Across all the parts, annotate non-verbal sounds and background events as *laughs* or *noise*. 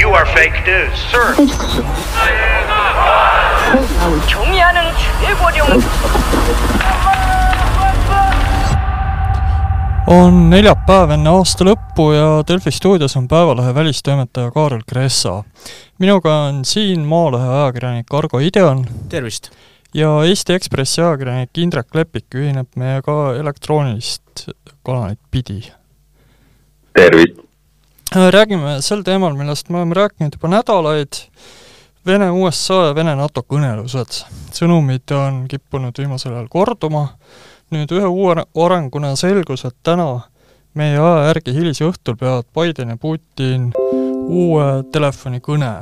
You are fake news, sir. 경의하는 최고령 on neljapäev enne aasta lõppu ja Delfi stuudios on Päevalehe välistoimetaja Kaarel Kressa. minuga on siin Maalehe ajakirjanik Argo Ideon tervist! ja Eesti Ekspressi ajakirjanik Indrek Lepik ühineb meiega elektroonilist kanalit pidi. tervist! Räägime sel teemal, millest me oleme rääkinud juba nädalaid, Vene, USA ja Vene-NATO kõnelused. sõnumid on kippunud viimasel ajal korduma, nüüd ühe uue arenguna selgus, et täna meie aja järgi hilisõhtul peavad Biden ja Putin uue telefonikõne.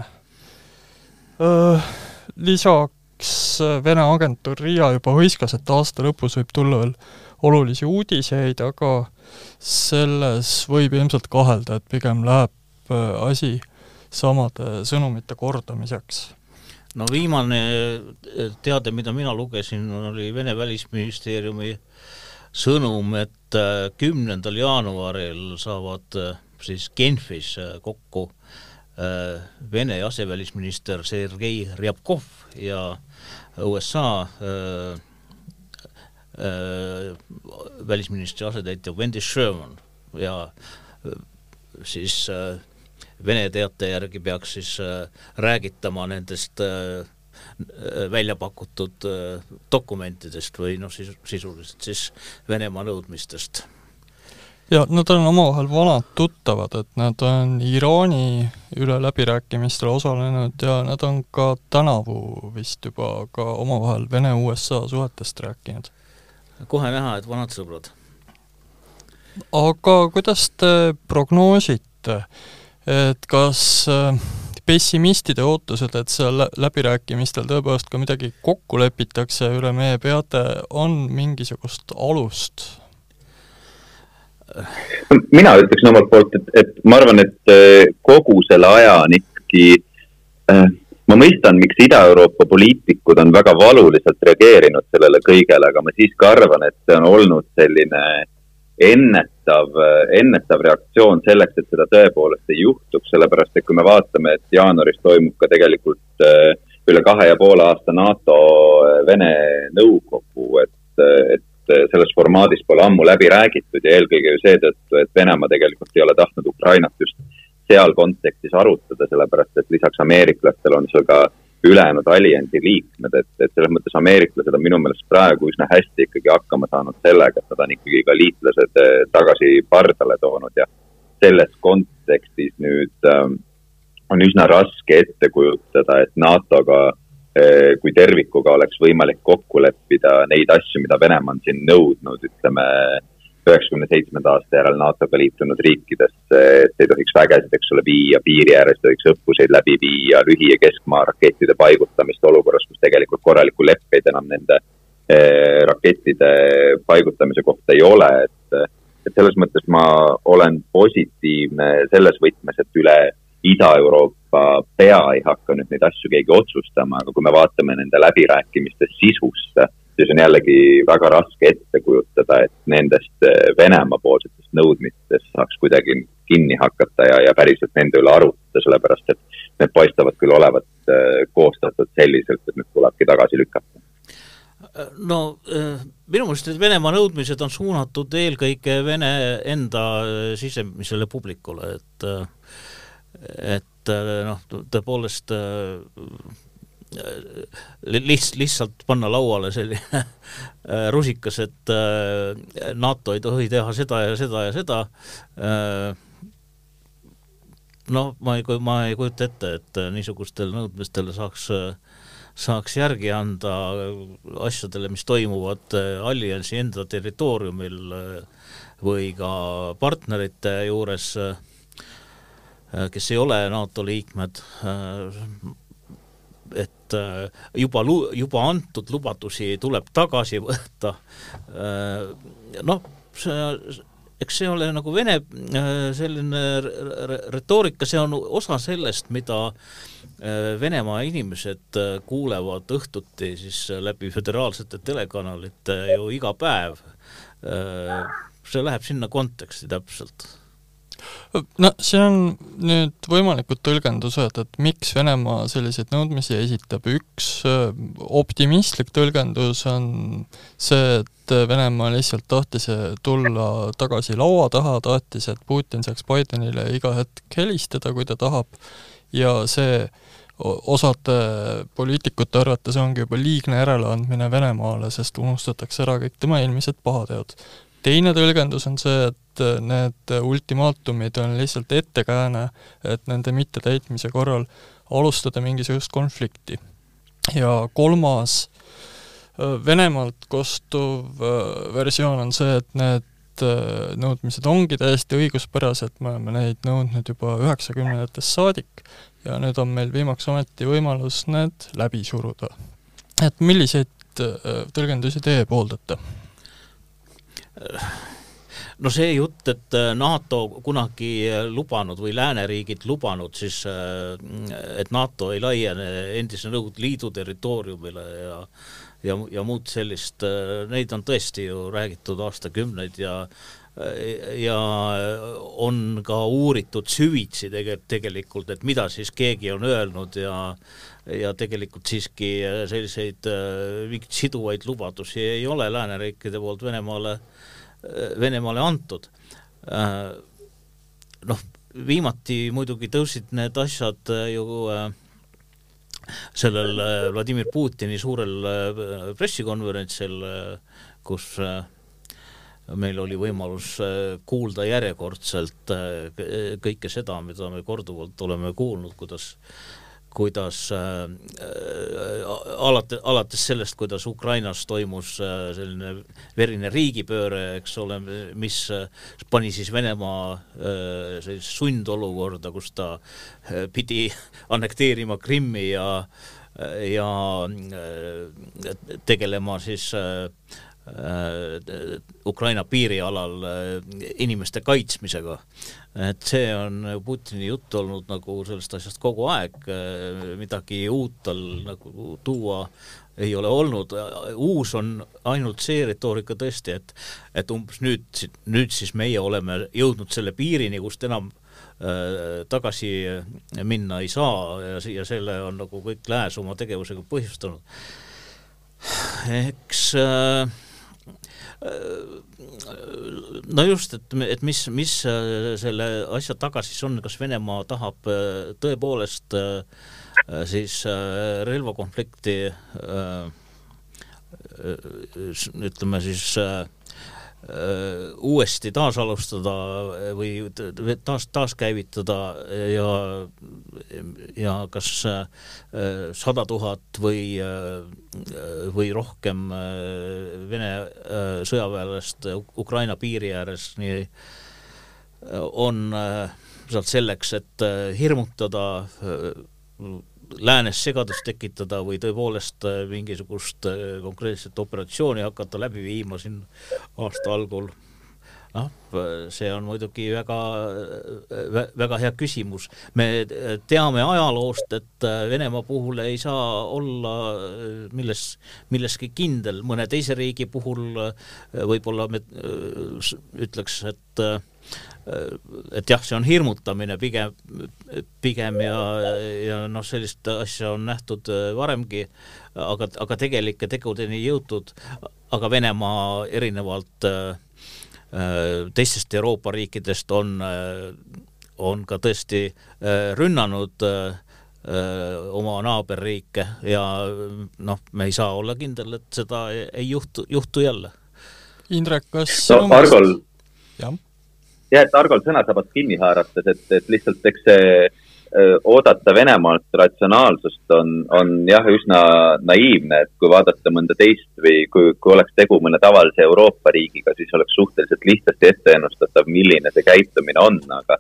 Lisaks Vene agentuur RIA juba hõiskas, et aasta lõpus võib tulla veel olulisi uudiseid, aga selles võib ilmselt kahelda, et pigem läheb asi samade sõnumite kordamiseks. No viimane teade, mida mina lugesin, oli Vene välisministeeriumi sõnum, et kümnendal jaanuaril saavad siis Genfis kokku Vene asevälisminister Sergei Ryabkov ja USA välisministri asetäitja Wendy Sherman ja siis äh, Vene teate järgi peaks siis äh, räägitama nendest äh, välja pakutud äh, dokumentidest või noh, siis sisuliselt siis Venemaa nõudmistest. ja nad on omavahel vanad tuttavad, et nad on Iraani üle läbirääkimistel osalenud ja nad on ka tänavu vist juba ka omavahel Vene-USA suhetest rääkinud. Kohe näha, et vanad sõbrad. aga kuidas te prognoosite, et kas äh, pessimistide ootused, et seal läbirääkimistel tõepoolest ka midagi kokku lepitakse üle meie peade, on mingisugust alust? mina ütleksin omalt poolt, et, et ma arvan, et äh, kogu selle aja on ikkagi äh, ma mõistan, miks Ida-Euroopa poliitikud on väga valuliselt reageerinud sellele kõigele, aga ma siiski arvan, et see on olnud selline ennetav, ennetav reaktsioon selleks, et seda tõepoolest ei juhtuks, sellepärast et kui me vaatame, et jaanuaris toimub ka tegelikult äh, üle kahe ja poole aasta NATO-Vene äh, nõukogu, et, et selles formaadis pole ammu läbi räägitud ja eelkõige ju seetõttu, et Venemaa tegelikult ei ole tahtnud Ukrainat just seal kontekstis arutada, sellepärast et lisaks ameeriklastel on seal ka ülejäänud alliansi liikmed, et, et selles mõttes ameeriklased on minu meelest praegu üsna hästi ikkagi hakkama saanud sellega, et nad on ikkagi ka liitlased eh, tagasi pardale toonud ja selles kontekstis nüüd ähm, on üsna raske ette kujutada, et NATO-ga äh, kui tervikuga oleks võimalik kokku leppida neid asju, mida Venemaa on siin nõudnud, ütleme üheksakümne seitsmenda aasta järel NATO-ga liitunud riikidesse, et ei tohiks vägesid, eks ole, viia piiri ääres, tohiks õppuseid läbi viia, lühi- ja keskmaa rakettide paigutamist olukorras, kus tegelikult korralikku leppeid enam nende eh, rakettide paigutamise kohta ei ole, et, et selles mõttes ma olen positiivne selles võtmes, et üle Ida-Euroopa pea ei hakka nüüd neid asju keegi otsustama, aga kui me vaatame nende läbirääkimiste sisusse siis on jällegi väga raske ette kujutada, et nendest eh, Venemaa poolsetest nõudmistest saaks kuidagi kinni hakata ja, ja päriselt nende üle arutada, sellepärast et need paistavad küll olevat eh, koostatud selliselt, et need tulebki tagasi lükata. No eh, minu meelest need Venemaa nõudmised on suunatud eelkõige Vene enda sisemisele publikule, et et noh, tõepoolest lihts-, lihtsalt panna lauale selline *laughs* äh, rusikas, et äh, NATO ei tohi teha seda ja seda ja seda, äh, noh, ma ei, ma ei kujuta ette, et niisugustele nõudmistele saaks saaks järgi anda asjadele, mis toimuvad alliansi enda territooriumil või ka partnerite juures, kes ei ole NATO liikmed, et äh, juba, juba antud lubadusi tuleb tagasi võtta. Äh, noh, see, eks see ole nagu Vene äh, selline retoorika, see on osa sellest, mida Venemaa inimesed kuulevad õhtuti siis läbi föderaalsete telekanalite ju iga päev. see läheb sinna konteksti täpselt no siin on nüüd võimalikud tõlgendused, et miks Venemaa selliseid nõudmisi esitab, üks äh, optimistlik tõlgendus on see, et Venemaa lihtsalt tahtis tulla tagasi laua taha, tahtis, et Putin saaks Bidenile iga hetk helistada, kui ta tahab, ja see osade poliitikute arvates ongi juba liigne järeleandmine Venemaale, sest unustatakse ära kõik tema eelmised pahateod teine tõlgendus on see, et need ultimaatumid on lihtsalt ettekääne, et nende mittetäitmise korral alustada mingisugust konflikti. ja kolmas Venemaalt kostuv versioon on see, et need nõudmised ongi täiesti õiguspärased, me oleme neid nõudnud juba üheksakümnendatest saadik ja nüüd on meil viimaks ometi võimalus need läbi suruda. et milliseid tõlgendusi teie pooldate? No see jutt, et äh, NATO kunagi lubanud või lääneriigid lubanud siis, äh, et NATO ei laiene endise Nõukogude Liidu territooriumile ja ja, ja muud sellist, äh, neid on tõesti ju räägitud aastakümneid ja ja on ka uuritud süvitsi tege-, tegelikult, et mida siis keegi on öelnud ja ja tegelikult siiski selliseid mingeid siduvaid lubadusi ei ole lääneriikide poolt Venemaale äh, Venemaale antud. Äh, noh, viimati muidugi tõusid need asjad äh, ju äh, sellel Vladimir Putini suurel pressikonverentsil, kus meil oli võimalus kuulda järjekordselt kõike seda, mida me korduvalt oleme kuulnud, kuidas kuidas äh, äh, alati, alates sellest, kuidas Ukrainas toimus äh, selline verine riigipööre, eks ole, mis äh, pani siis Venemaa äh, sellisesse sundolukorda, kus ta äh, pidi annekteerima Krimmi ja ja äh, tegelema siis äh, Äh, Ukraina piirialal äh, inimeste kaitsmisega. Et see on Putini jutt olnud nagu sellest asjast kogu aeg, äh, midagi uut tal nagu tuua ei ole olnud, uus on ainult see retoorika tõesti, et et umbes nüüd, nüüd siis meie oleme jõudnud selle piirini, kust enam äh, tagasi minna ei saa ja, ja selle on nagu kõik lääs oma tegevusega põhjustanud. eks äh, no just, et, et mis, mis äh, selle asja taga siis on, kas Venemaa tahab äh, tõepoolest äh, siis relvakonflikti ütleme siis Äh, uuesti taasalustada või taas, taaskäivitada ja, ja kas äh, sada tuhat või, äh, või rohkem Vene sõjaväelast Ukraina piiri ääres nii on sealt selleks, et hirmutada läänes segadust tekitada või tõepoolest äh, mingisugust äh, konkreetset operatsiooni hakata läbi viima siin aasta algul noh, see on muidugi väga, väga hea küsimus. me teame ajaloost, et Venemaa puhul ei saa olla milles, milleski kindel, mõne teise riigi puhul võib-olla me ütleks, et et jah, see on hirmutamine pigem, pigem ja, ja noh, sellist asja on nähtud varemgi, aga, aga tegelike tegudeni jõutud, aga Venemaa erinevalt äh, Äh, teistest Euroopa riikidest on, äh, on ka tõesti äh, rünnanud oma naaberriike ja noh, me ei saa olla kindel, et seda ei juhtu, juhtu jälle. Indrek, kas no, Argol, jah, et Argol sõnasabast kinni haarates, et, et lihtsalt eks see oodata Venemaalt ratsionaalsust on, on jah, üsna naiivne, et kui vaadata mõnda teist või kui, kui oleks tegu mõne tavalise Euroopa riigiga, siis oleks suhteliselt lihtsasti ette ennustatav, milline see käitumine on, aga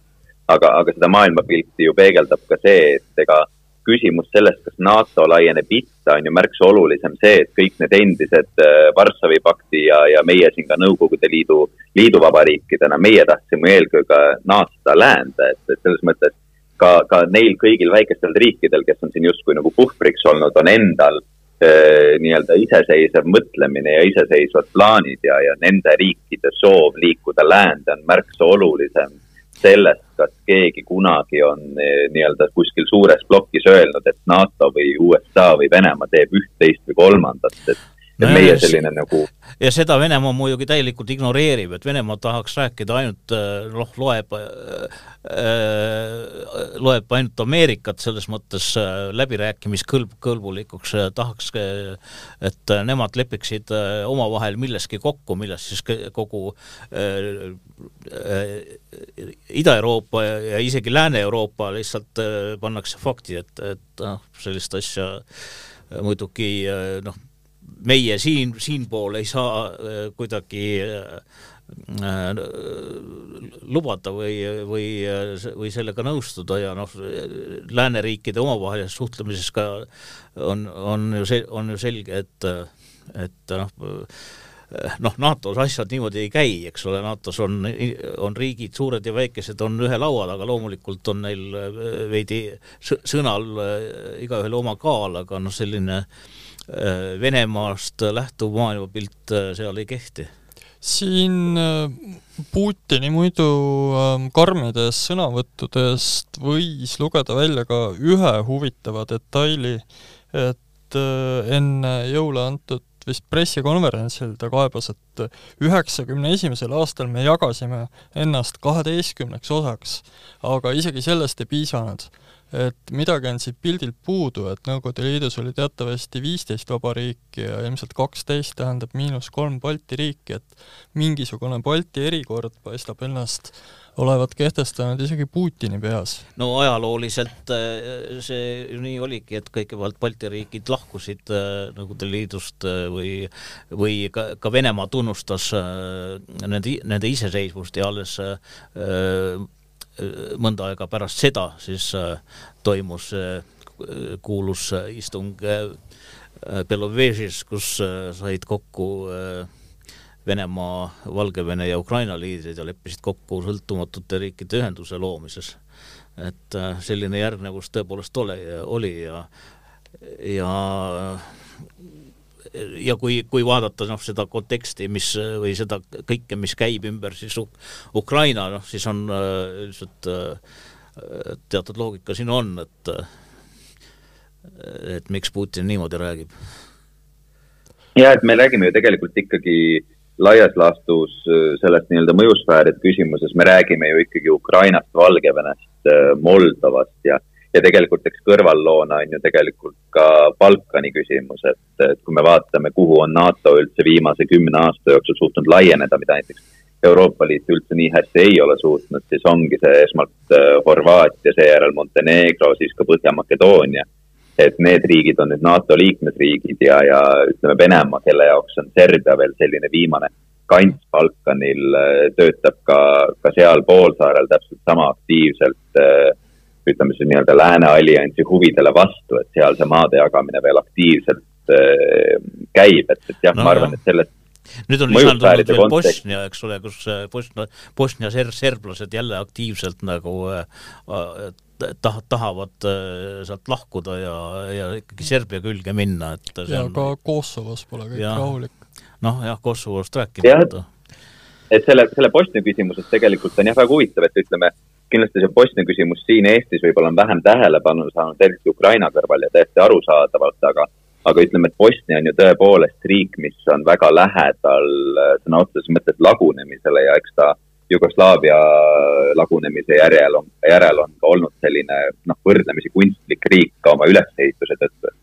aga, aga seda maailmapilti ju peegeldab ka see, et ega küsimus sellest, kas NATO laieneb itta, on ju märksa olulisem see, et kõik need endised Varssavi pakti ja, ja meie siin ka Nõukogude Liidu, liiduvabariikidena, meie tahtsime eelkõige naasta läände, et, et selles mõttes ka, ka neil kõigil väikestel riikidel, kes on siin justkui nagu puhvriks olnud, on endal äh, nii-öelda iseseisev mõtlemine ja iseseisvad plaanid ja, ja nende riikide soov liikuda läände on märksa olulisem sellest, kas keegi kunagi on eh, nii-öelda kuskil suures plokis öelnud, et NATO või USA või Venemaa teeb üht, teist või kolmandat, et et No meie selline nagu ja seda Venemaa muidugi täielikult ignoreerib, et Venemaa tahaks rääkida ainult äh, noh, loeb äh, loeb ainult Ameerikat selles mõttes äh, läbirääkimiskõlb-, kõlbulikuks äh, tahaks, äh, et äh, nemad lepiksid äh, omavahel milleski kokku, milles siis kogu äh, äh, Ida-Euroopa ja, isegi Lääne-Euroopa lihtsalt äh, pannakse fakti, et, et noh, sellist asja äh, muidugi äh, noh, meie siin, siinpool ei saa äh, kuidagi äh, äh, lubada või, või, või sellega nõustuda ja noh, lääneriikide omavahelises suhtlemises ka on, on ju see, on ju selge, et, et noh, noh, NATO-s asjad niimoodi ei käi, eks ole, NATO-s on, on riigid, suured ja väikesed, on ühe laua taga, loomulikult on neil veidi sõ- sõnal igaühel oma kaal, aga noh, selline äh, Venemaast lähtuv maailmapilt äh, seal ei kehti siin äh, Putini muidu ähm, karmidest sõnavõttudest võis lugeda välja ka ühe huvitava detaili, et äh, enne jõule antud vist pressikonverentsil ta kaebas, et üheksakümne esimesel aastal me jagasime ennast kaheteistkümneks osaks, aga isegi sellest ei piisanud. Et midagi on siit pildilt puudu, et Nõukogude Liidus oli teatavasti viisteist vabariiki ja ilmselt kaksteist tähendab miinus kolm Balti riiki, et mingisugune Balti erikord paistab ennast olevat kehtestanud isegi Putini peas. no ajalooliselt äh, see nii oligi, et kõigepealt Balti riigid lahkusid äh, Nõukogude Liidust äh, või, või ka, ka Venemaa tunnustas nende, nende iseseisvust ja alles mõnda aega pärast seda siis äh, toimus äh, kuulus äh, istung äh, Belovežis, kus äh, said kokku äh, Venemaa, Valgevene ja Ukraina liidrid ja leppisid kokku sõltumatute riikide ühenduse loomises. et äh, selline järgnevus tõepoolest ole, oli ja, ja ja kui, kui vaadata noh, seda konteksti, mis või seda kõike, mis käib ümber siis Uk Ukraina, noh siis on äh, ilmselt äh, teatud loogika siin on, et äh, et miks Putin niimoodi räägib. Ja et me räägime ju tegelikult ikkagi laias laastus äh, sellest nii-öelda mõjusfääride küsimuses, me räägime ju ikkagi Ukrainast, Valgevenest, Moldovast ja, ja tegelikult eks kõrvalloona on ju tegelikult ka Balkani küsimus, et, et kui me vaatame, kuhu on NATO üldse viimase kümne aasta jooksul suutnud laieneda, mida näiteks Euroopa Liit üldse nii hästi ei ole suutnud, siis ongi see esmalt äh, Horvaatia, seejärel Montenegro, siis ka Põhja-Makedoonia. Et need riigid on nüüd NATO liikmesriigid ja, ja ütleme, Venemaa, kelle jaoks on Serbia veel selline viimane kants Balkanil, töötab ka, ka seal poolsaarel täpselt sama aktiivselt ütleme siis nii-öelda Lääne alliansi huvidele vastu, et seal see maade jagamine veel aktiivselt käib, et, et jah no,, ma arvan, et sellest nüüd on lisandunud veel Bosnia, eks ole, kus Bosnia, Bosnia ser-, serblased jälle aktiivselt nagu äh, tah-, tahavad äh, sealt lahkuda ja, ja ikkagi Serbia külge minna, et ja on... ka Kosovos pole kõik ja. rahulik. noh jah, Kosovost rääkimata. et selle, selle Bosnia küsimuses tegelikult on jah väga huvitav, et ütleme, kindlasti see Bosnia küsimus siin Eestis võib-olla on vähem tähelepanu saanud, eriti Ukraina kõrval ja täiesti arusaadavalt, aga aga ütleme, et Bosnia on ju tõepoolest riik, mis on väga lähedal sõna otseses mõttes lagunemisele ja eks ta Jugoslaavia lagunemise järel on, järel on ka olnud selline noh, võrdlemisi kunstlik riik ka oma ülesehituse tõttu.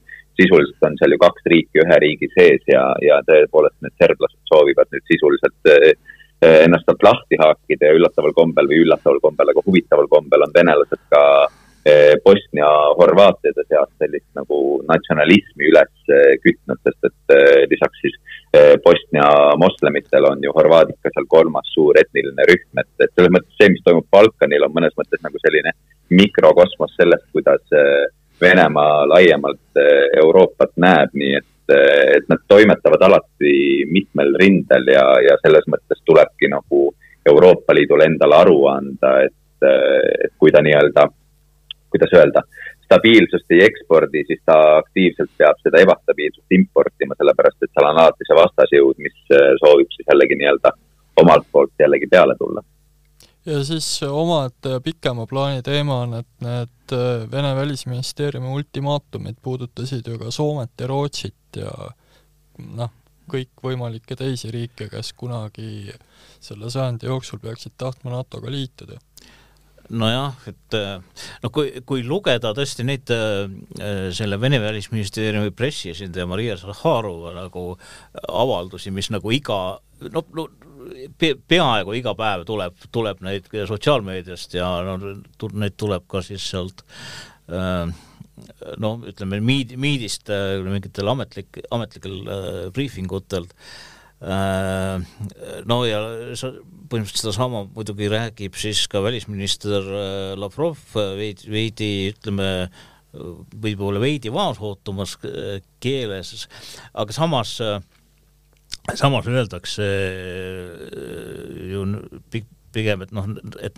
sisuliselt on seal ju kaks riiki ühe riigi sees ja, ja tõepoolest need serblased soovivad nüüd sisuliselt ennast sealt lahti haakida ja üllataval kombel või üllataval kombel, aga huvitaval kombel on venelased ka Bosnia horvaatide seas sellist nagu natsionalismi üles kütnud, sest et lisaks siis Bosnia moslemitel on ju horvaadid ka seal kolmas suur etniline rühm, et, et selles mõttes see, mis toimub Balkanil, on mõnes mõttes nagu selline mikrokosmos sellest, kuidas Venemaa laiemalt Euroopat näeb, nii et, et nad toimetavad alati mitmel rindel ja, ja selles mõttes tulebki nagu Euroopa Liidul endale aru anda, et, et kui ta nii-öelda kuidas öelda, stabiilsust ei ekspordi, siis ta aktiivselt peab seda ebastabiilsust importima, sellepärast et seal on alati see vastasjõud, mis soovib siis jällegi nii-öelda omalt poolt jällegi peale tulla. ja siis omaette pikema plaani teema on, et need Vene välisministeeriumi ultimaatumid puudutasid ju ka Soomet ja Rootsit ja noh, kõikvõimalikke teisi riike, kes kunagi selle sajandi jooksul peaksid tahtma NATO-ga liituda. Nojah, et noh, kui, kui lugeda tõesti neid selle Vene välisministeeriumi pressiesindaja Maria Zahharova nagu avaldusi, mis nagu iga no, no pe peaaegu iga päev tuleb, tuleb neid sotsiaalmeediast ja no neid tuleb ka siis sealt äh, no ütleme miid-, miidist äh, mingitel ametlik, ametlikel äh, briifingutel äh, no ja sa põhimõtteliselt sedasama muidugi räägib siis ka välisminister Lavrov veidi, veidi ütleme võib-olla veidi vaosootumas keeles, aga samas samas öeldakse ju pigem, et noh, et,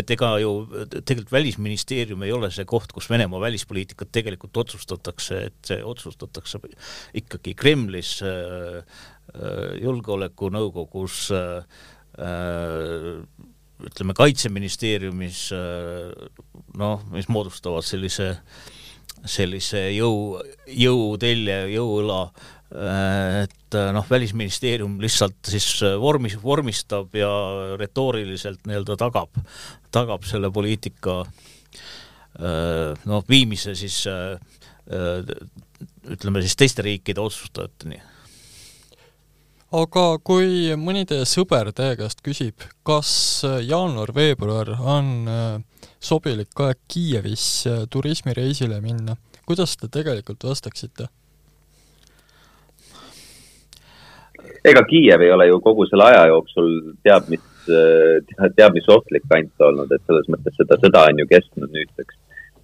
et ega ju tegelikult Välisministeerium ei ole see koht, kus Venemaa välispoliitikat tegelikult otsustatakse, et see otsustatakse ikkagi Kremlis äh, äh, julgeolekunõukogus äh, ütleme, kaitseministeeriumis noh, mis moodustavad sellise, sellise jõu, jõutelje, jõuõla et noh, Välisministeerium lihtsalt siis vormis, vormistab ja retooriliselt nii-öelda tagab, tagab selle poliitika noh, viimise siis ütleme siis teiste riikide otsustajateni. aga kui mõni teie sõber teie käest küsib, kas jaanuar-veebruar on sobilik aeg Kiievis turismireisile minna, kuidas te tegelikult vastaksite? Ega Kiiev ei ole ju kogu selle aja jooksul teab mis, äh, teab mis ohtlik kant olnud, et selles mõttes seda sõda on ju kestnud nüüdseks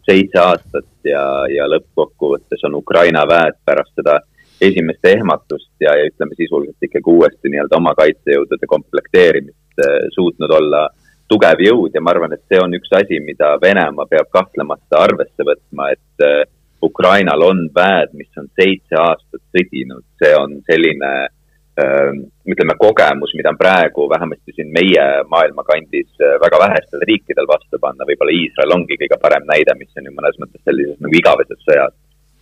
seitse aastat ja, ja lõppkokkuvõttes on Ukraina väed pärast seda esimest ehmatust ja, ja ütleme sisuliselt ikkagi uuesti nii-öelda oma kaitsejõudude komplekteerimist äh, suutnud olla tugev jõud ja ma arvan, et see on üks asi, mida Venemaa peab kahtlemata arvesse võtma, et äh, Ukrainal on väed, mis on seitse aastat sõdinud, see on selline äh, ütleme, kogemus, mida on praegu vähemasti siin meie maailmakandis väga vähestel riikidel vastu panna, võib-olla Iisrael ongi kõige parem näide, mis on ju mõnes mõttes sellises nagu igaveses sõjas.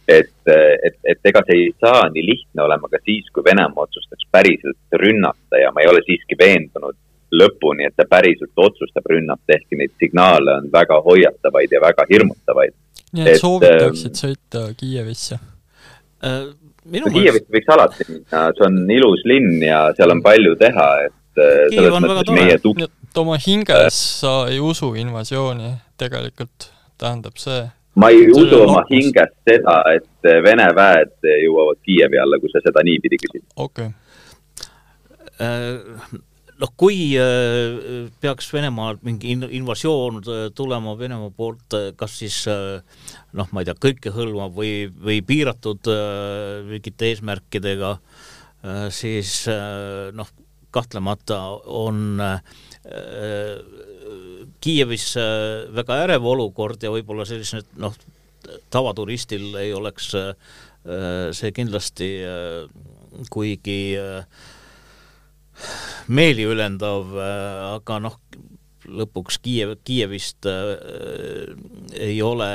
et, et, et ega see ei saa nii lihtne olema ka siis, kui Venemaa otsustaks päriselt rünnata ja ma ei ole siiski veendunud lõpuni, et ta päriselt otsustab rünnata, ehkki neid signaale on väga hoiatavaid ja väga hirmutavaid. nii et, et soovitaksid sõita Kiievisse äh,? Kiievisse võiks alati minna, see on ilus linn ja seal on palju teha, et äh, Kiiev on väga tore, nii et oma hinges sa ei usu invasiooni tegelikult, tähendab see? ma ei usu oma hinges seda, et äh, Vene väed jõuavad Kiievi alla, kui sa seda niipidi küsid. okei okay. Noh, kui äh, peaks Venemaalt mingi invasioon äh, tulema Venemaa poolt, äh, kas siis noh, ma ei tea, kõikehõlmav või, või piiratud mingite eesmärkidega, siis noh, kahtlemata on Kiievis väga ärev olukord ja võib-olla selline noh, tavaturistil ei oleks see kindlasti kuigi äh, meeliülendav, äh, aga noh, lõpuks Kiiev, Kiievist äh, ei ole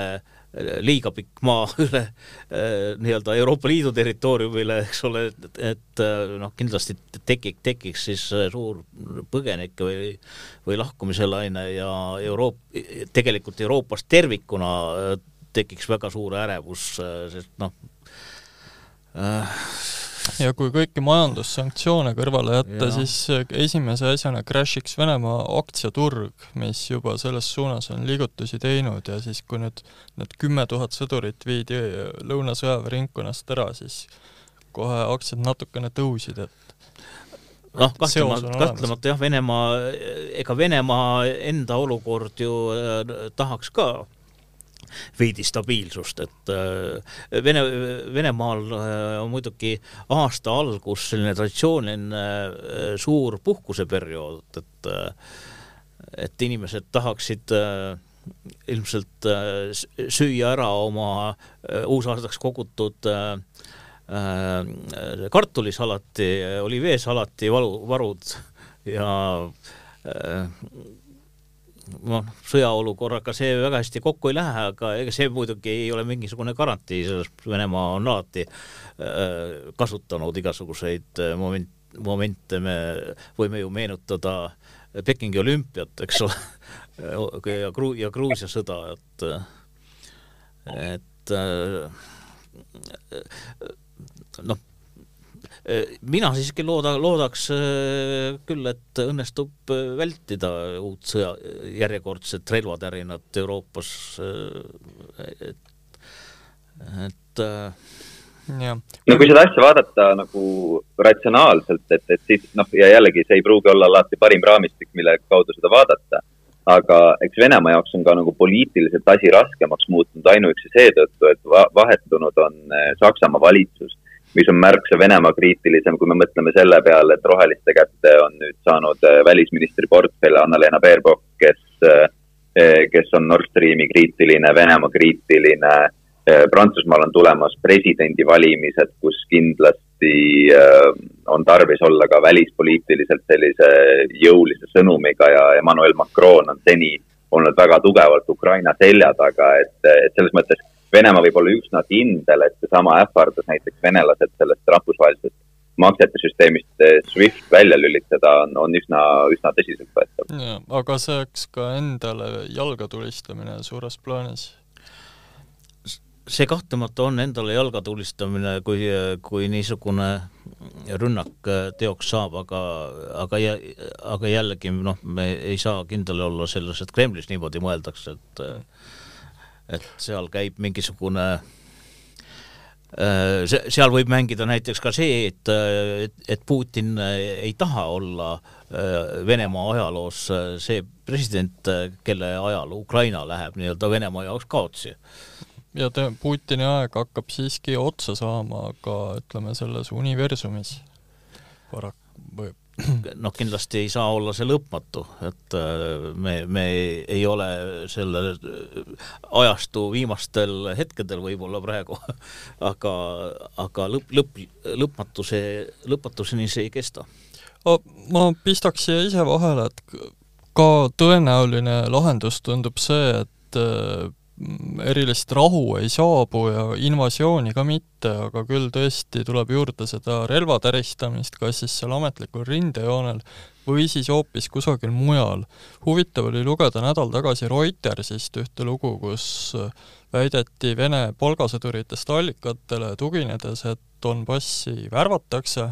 liiga pikk maa *laughs* üle äh, nii-öelda Euroopa Liidu territooriumile, eks ole, et, et äh, noh, kindlasti tekik, tekiks siis suur põgenike või, või lahkumise laine ja Euroop-, tegelikult Euroopas tervikuna äh, tekiks väga suur ärevus, sest noh äh, ja kui kõiki majandussanktsioone kõrvale jätta, siis äh, esimese asjana crash'iks Venemaa aktsiaturg, mis juba selles suunas on liigutusi teinud ja siis, kui nüüd need kümme tuhat sõdurit viidi äh, lõunasõjaväeringkonnast ära, siis kohe aktsiad natukene tõusid, et noh, kahtlemata, kahtlemata jah, Venemaa, ega Venemaa enda olukord ju äh, tahaks ka veidi stabiilsust, et äh, Vene, Venemaal äh, on muidugi aasta algus selline traditsiooniline äh, suur puhkuseperiood, et et inimesed tahaksid ilmselt süüa ära oma uusaastaks kogutud kartulisalati, oliveesalati valu, varud ja noh, sõjaolukorraga see väga hästi kokku ei lähe, aga ega see muidugi ei ole mingisugune garantii, sellest Venemaa on alati äh, kasutanud igasuguseid äh, moment, momente, me võime ju meenutada Pekingi olümpiat, eks ole, *laughs* ja Gru-, ja Gruusia sõda, et et noh, mina siiski looda, loodaks äh, küll, et õnnestub äh, vältida uut sõja, järjekordset relvatärinat Euroopas, äh, et, et jah. no kui seda asja vaadata nagu ratsionaalselt, et, et siis noh, ja jällegi see ei pruugi olla alati parim raamistik, mille kaudu seda vaadata. aga eks Venemaa jaoks on ka nagu poliitiliselt asi raskemaks muutunud ainuüksi seetõttu, et vahetunud on Saksamaa valitsus mis on märksa Venemaa kriitilisem, kui me mõtleme selle peale, et roheliste kätte on nüüd saanud äh, välisministri portfell Anna-Lena Baerbock, kes, äh, kes on Nord Streami kriitiline, Venemaa kriitiline. Äh, Prantsusmaal on tulemas presidendivalimised, kus kindlasti on tarvis olla ka välispoliitiliselt sellise jõulise sõnumiga ja Emmanuel Macron on seni olnud väga tugevalt Ukraina selja taga, et, et selles mõttes Venemaa võib olla üsna kindel, et seesama ähvardus näiteks venelased sellest rahvusvahelisest maksete süsteemist eh, SWIFT välja lülitada on, on üsna, üsna tõsiseltvõetav. aga see oleks ka endale jalga tulistamine suures plaanis? see kahtlemata on endale jalga tulistamine, kui, kui niisugune rünnak teoks saab, aga, aga, aga jällegi noh, me ei saa kindel olla selles, et Kremlis niimoodi mõeldakse, et et seal käib mingisugune äh, see, seal võib mängida näiteks ka see, et, et, et Putin ei taha olla äh, Venemaa ajaloos see president, kelle ajal Ukraina läheb nii-öelda Venemaa jaoks kaotsi. ja te, Putini aeg hakkab siiski otsa saama ka ütleme, selles universumis paraku või noh, kindlasti ei saa olla see lõpmatu, et äh, me, me ei ole selle ajastu viimastel hetkedel võib-olla praegu, *laughs* aga, aga lõpp, lõpp, lõpmatuse, lõpmatuseni see ei kesta. ma pistaks siia ise vahele, et ka tõenäoline lahendus tundub see, et äh, erilist rahu ei saabu ja invasiooni ka mitte, aga küll tõesti tuleb juurde seda relva täristamist, kas siis seal ametlikul rindejoonel või siis hoopis kusagil mujal. huvitav oli lugeda nädal tagasi Reutersist ühte lugu, kus väideti Vene palgasõduritest allikatele tuginedes, et Donbassi värvatakse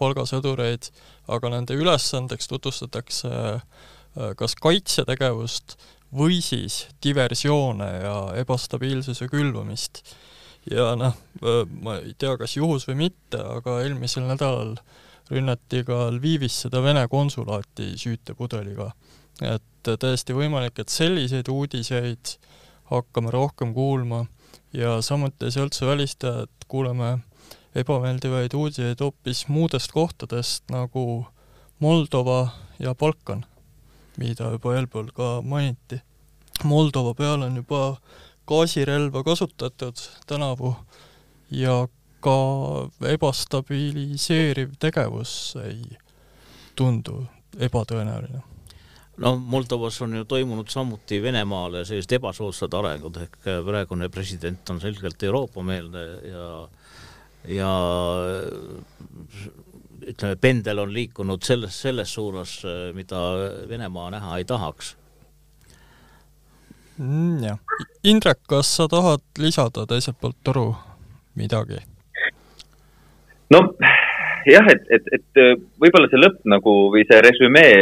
palgasõdureid, aga nende ülesandeks tutvustatakse äh, kas kaitsetegevust või siis diversioone ja ebastabiilsuse külvamist. ja noh, ma ei tea, kas juhus või mitte, aga eelmisel nädalal rünnati ka Lvivis seda Vene konsulaati süütepudeliga. et täiesti võimalik, et selliseid uudiseid hakkame rohkem kuulma ja samuti ei saa üldse välistada, et kuuleme ebameeldivaid uudiseid hoopis muudest kohtadest, nagu Moldova ja Balkan mida juba eelpool ka mainiti. Moldova peal on juba gaasirelva kasutatud tänavu ja ka ebastabiliseeriv tegevus ei tundu ebatõenäoline no Moldovas on ju toimunud samuti Venemaale sellised ebasoodsad arengud, ehk praegune president on selgelt Euroopa-meelne ja ja ütleme, pendel on liikunud selles, selles suunas, mida Venemaa näha ei tahaks mm,. jah. Indrek, kas sa tahad lisada teiselt poolt toru midagi? no jah, et, et, et võib-olla see lõpp nagu või see resümee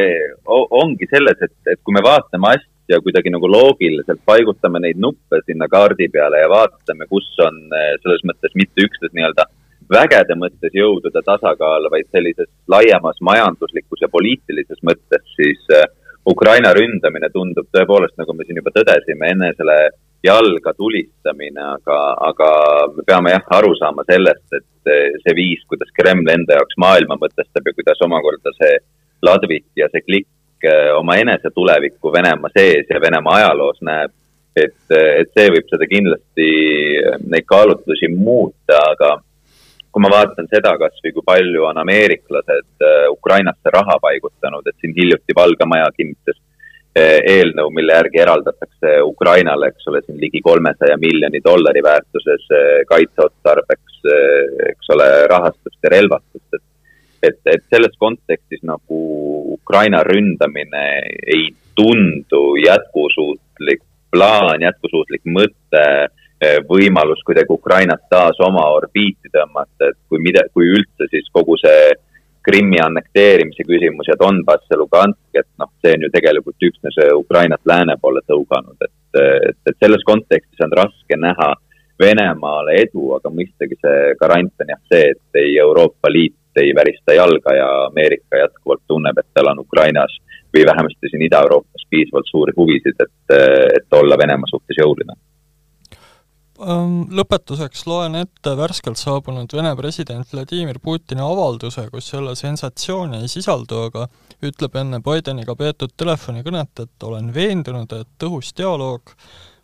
ongi selles, et, et kui me vaatame asja kuidagi nagu loogiliselt, paigutame neid nuppe sinna kaardi peale ja vaatame, kus on selles mõttes mitte üksnes nii-öelda vägede mõttes jõudude tasakaal, vaid sellises laiemas majanduslikus ja poliitilises mõttes, siis äh, Ukraina ründamine tundub tõepoolest, nagu me siin juba tõdesime, enesele jalga tulistamine, aga, aga me peame jah aru saama sellest, et äh, see viis, kuidas Kreml enda jaoks maailma mõtestab ja kuidas omakorda see Ladvik ja see klikk äh, oma enese tulevikku Venemaa sees ja Venemaa ajaloos näeb, et, et see võib seda kindlasti, neid kaalutlusi muuta, aga kui ma vaatan seda kasvõi kui palju on ameeriklased äh, Ukrainasse raha paigutanud, et siin hiljuti Valge Maja kinnitas, eelnõu, mille järgi eraldatakse Ukrainale, eks ole, siin ligi kolmesaja miljoni dollari väärtuses kaitseotstarbeks, eks ole, rahastust ja relvastust, et et, et selles kontekstis nagu Ukraina ründamine ei tundu jätkusuutlik plaan, jätkusuutlik mõte, võimalus kuidagi Ukrainat taas oma orbiiti tõmmata, et kui mida, kui üldse, siis kogu see Krimmi annekteerimise küsimus ja Donbass ja Lugansk, et noh, see on ju tegelikult üksnes Ukrainat lääne poole tõuganud, et, et, et selles kontekstis on raske näha Venemaale edu, aga mõistagi see garant on jah see, et ei Euroopa Liit ei värista jalga ja Ameerika jätkuvalt tunneb, et tal on Ukrainas või vähemasti siin Ida-Euroopas piisavalt suuri huvisid, et, et olla Venemaa suhtes jõuline Lõpetuseks loen ette värskelt saabunud Vene president Vladimir Putini avalduse, kus jälle sensatsiooni ei sisaldu, aga ütleb enne Bideniga peetud telefonikõnet, et olen veendunud, et tõhus dialoog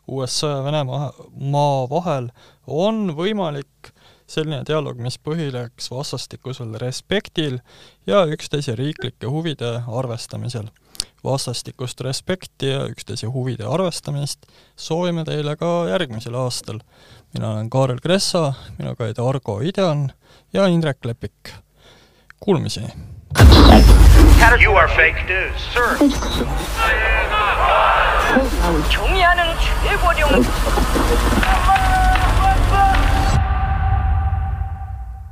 USA ja Venemaa vahel on võimalik. Selline dialoog, mis põhineks vastastikusel respektil ja üksteise riiklike huvide arvestamisel vastastikust respekti ja üksteise huvide arvestamist soovime teile ka järgmisel aastal. mina olen Kaarel Kressa, minuga olid Argo Ideon ja Indrek Lepik. Kuulmisi! You are fake news, sir. 경의하는 최고령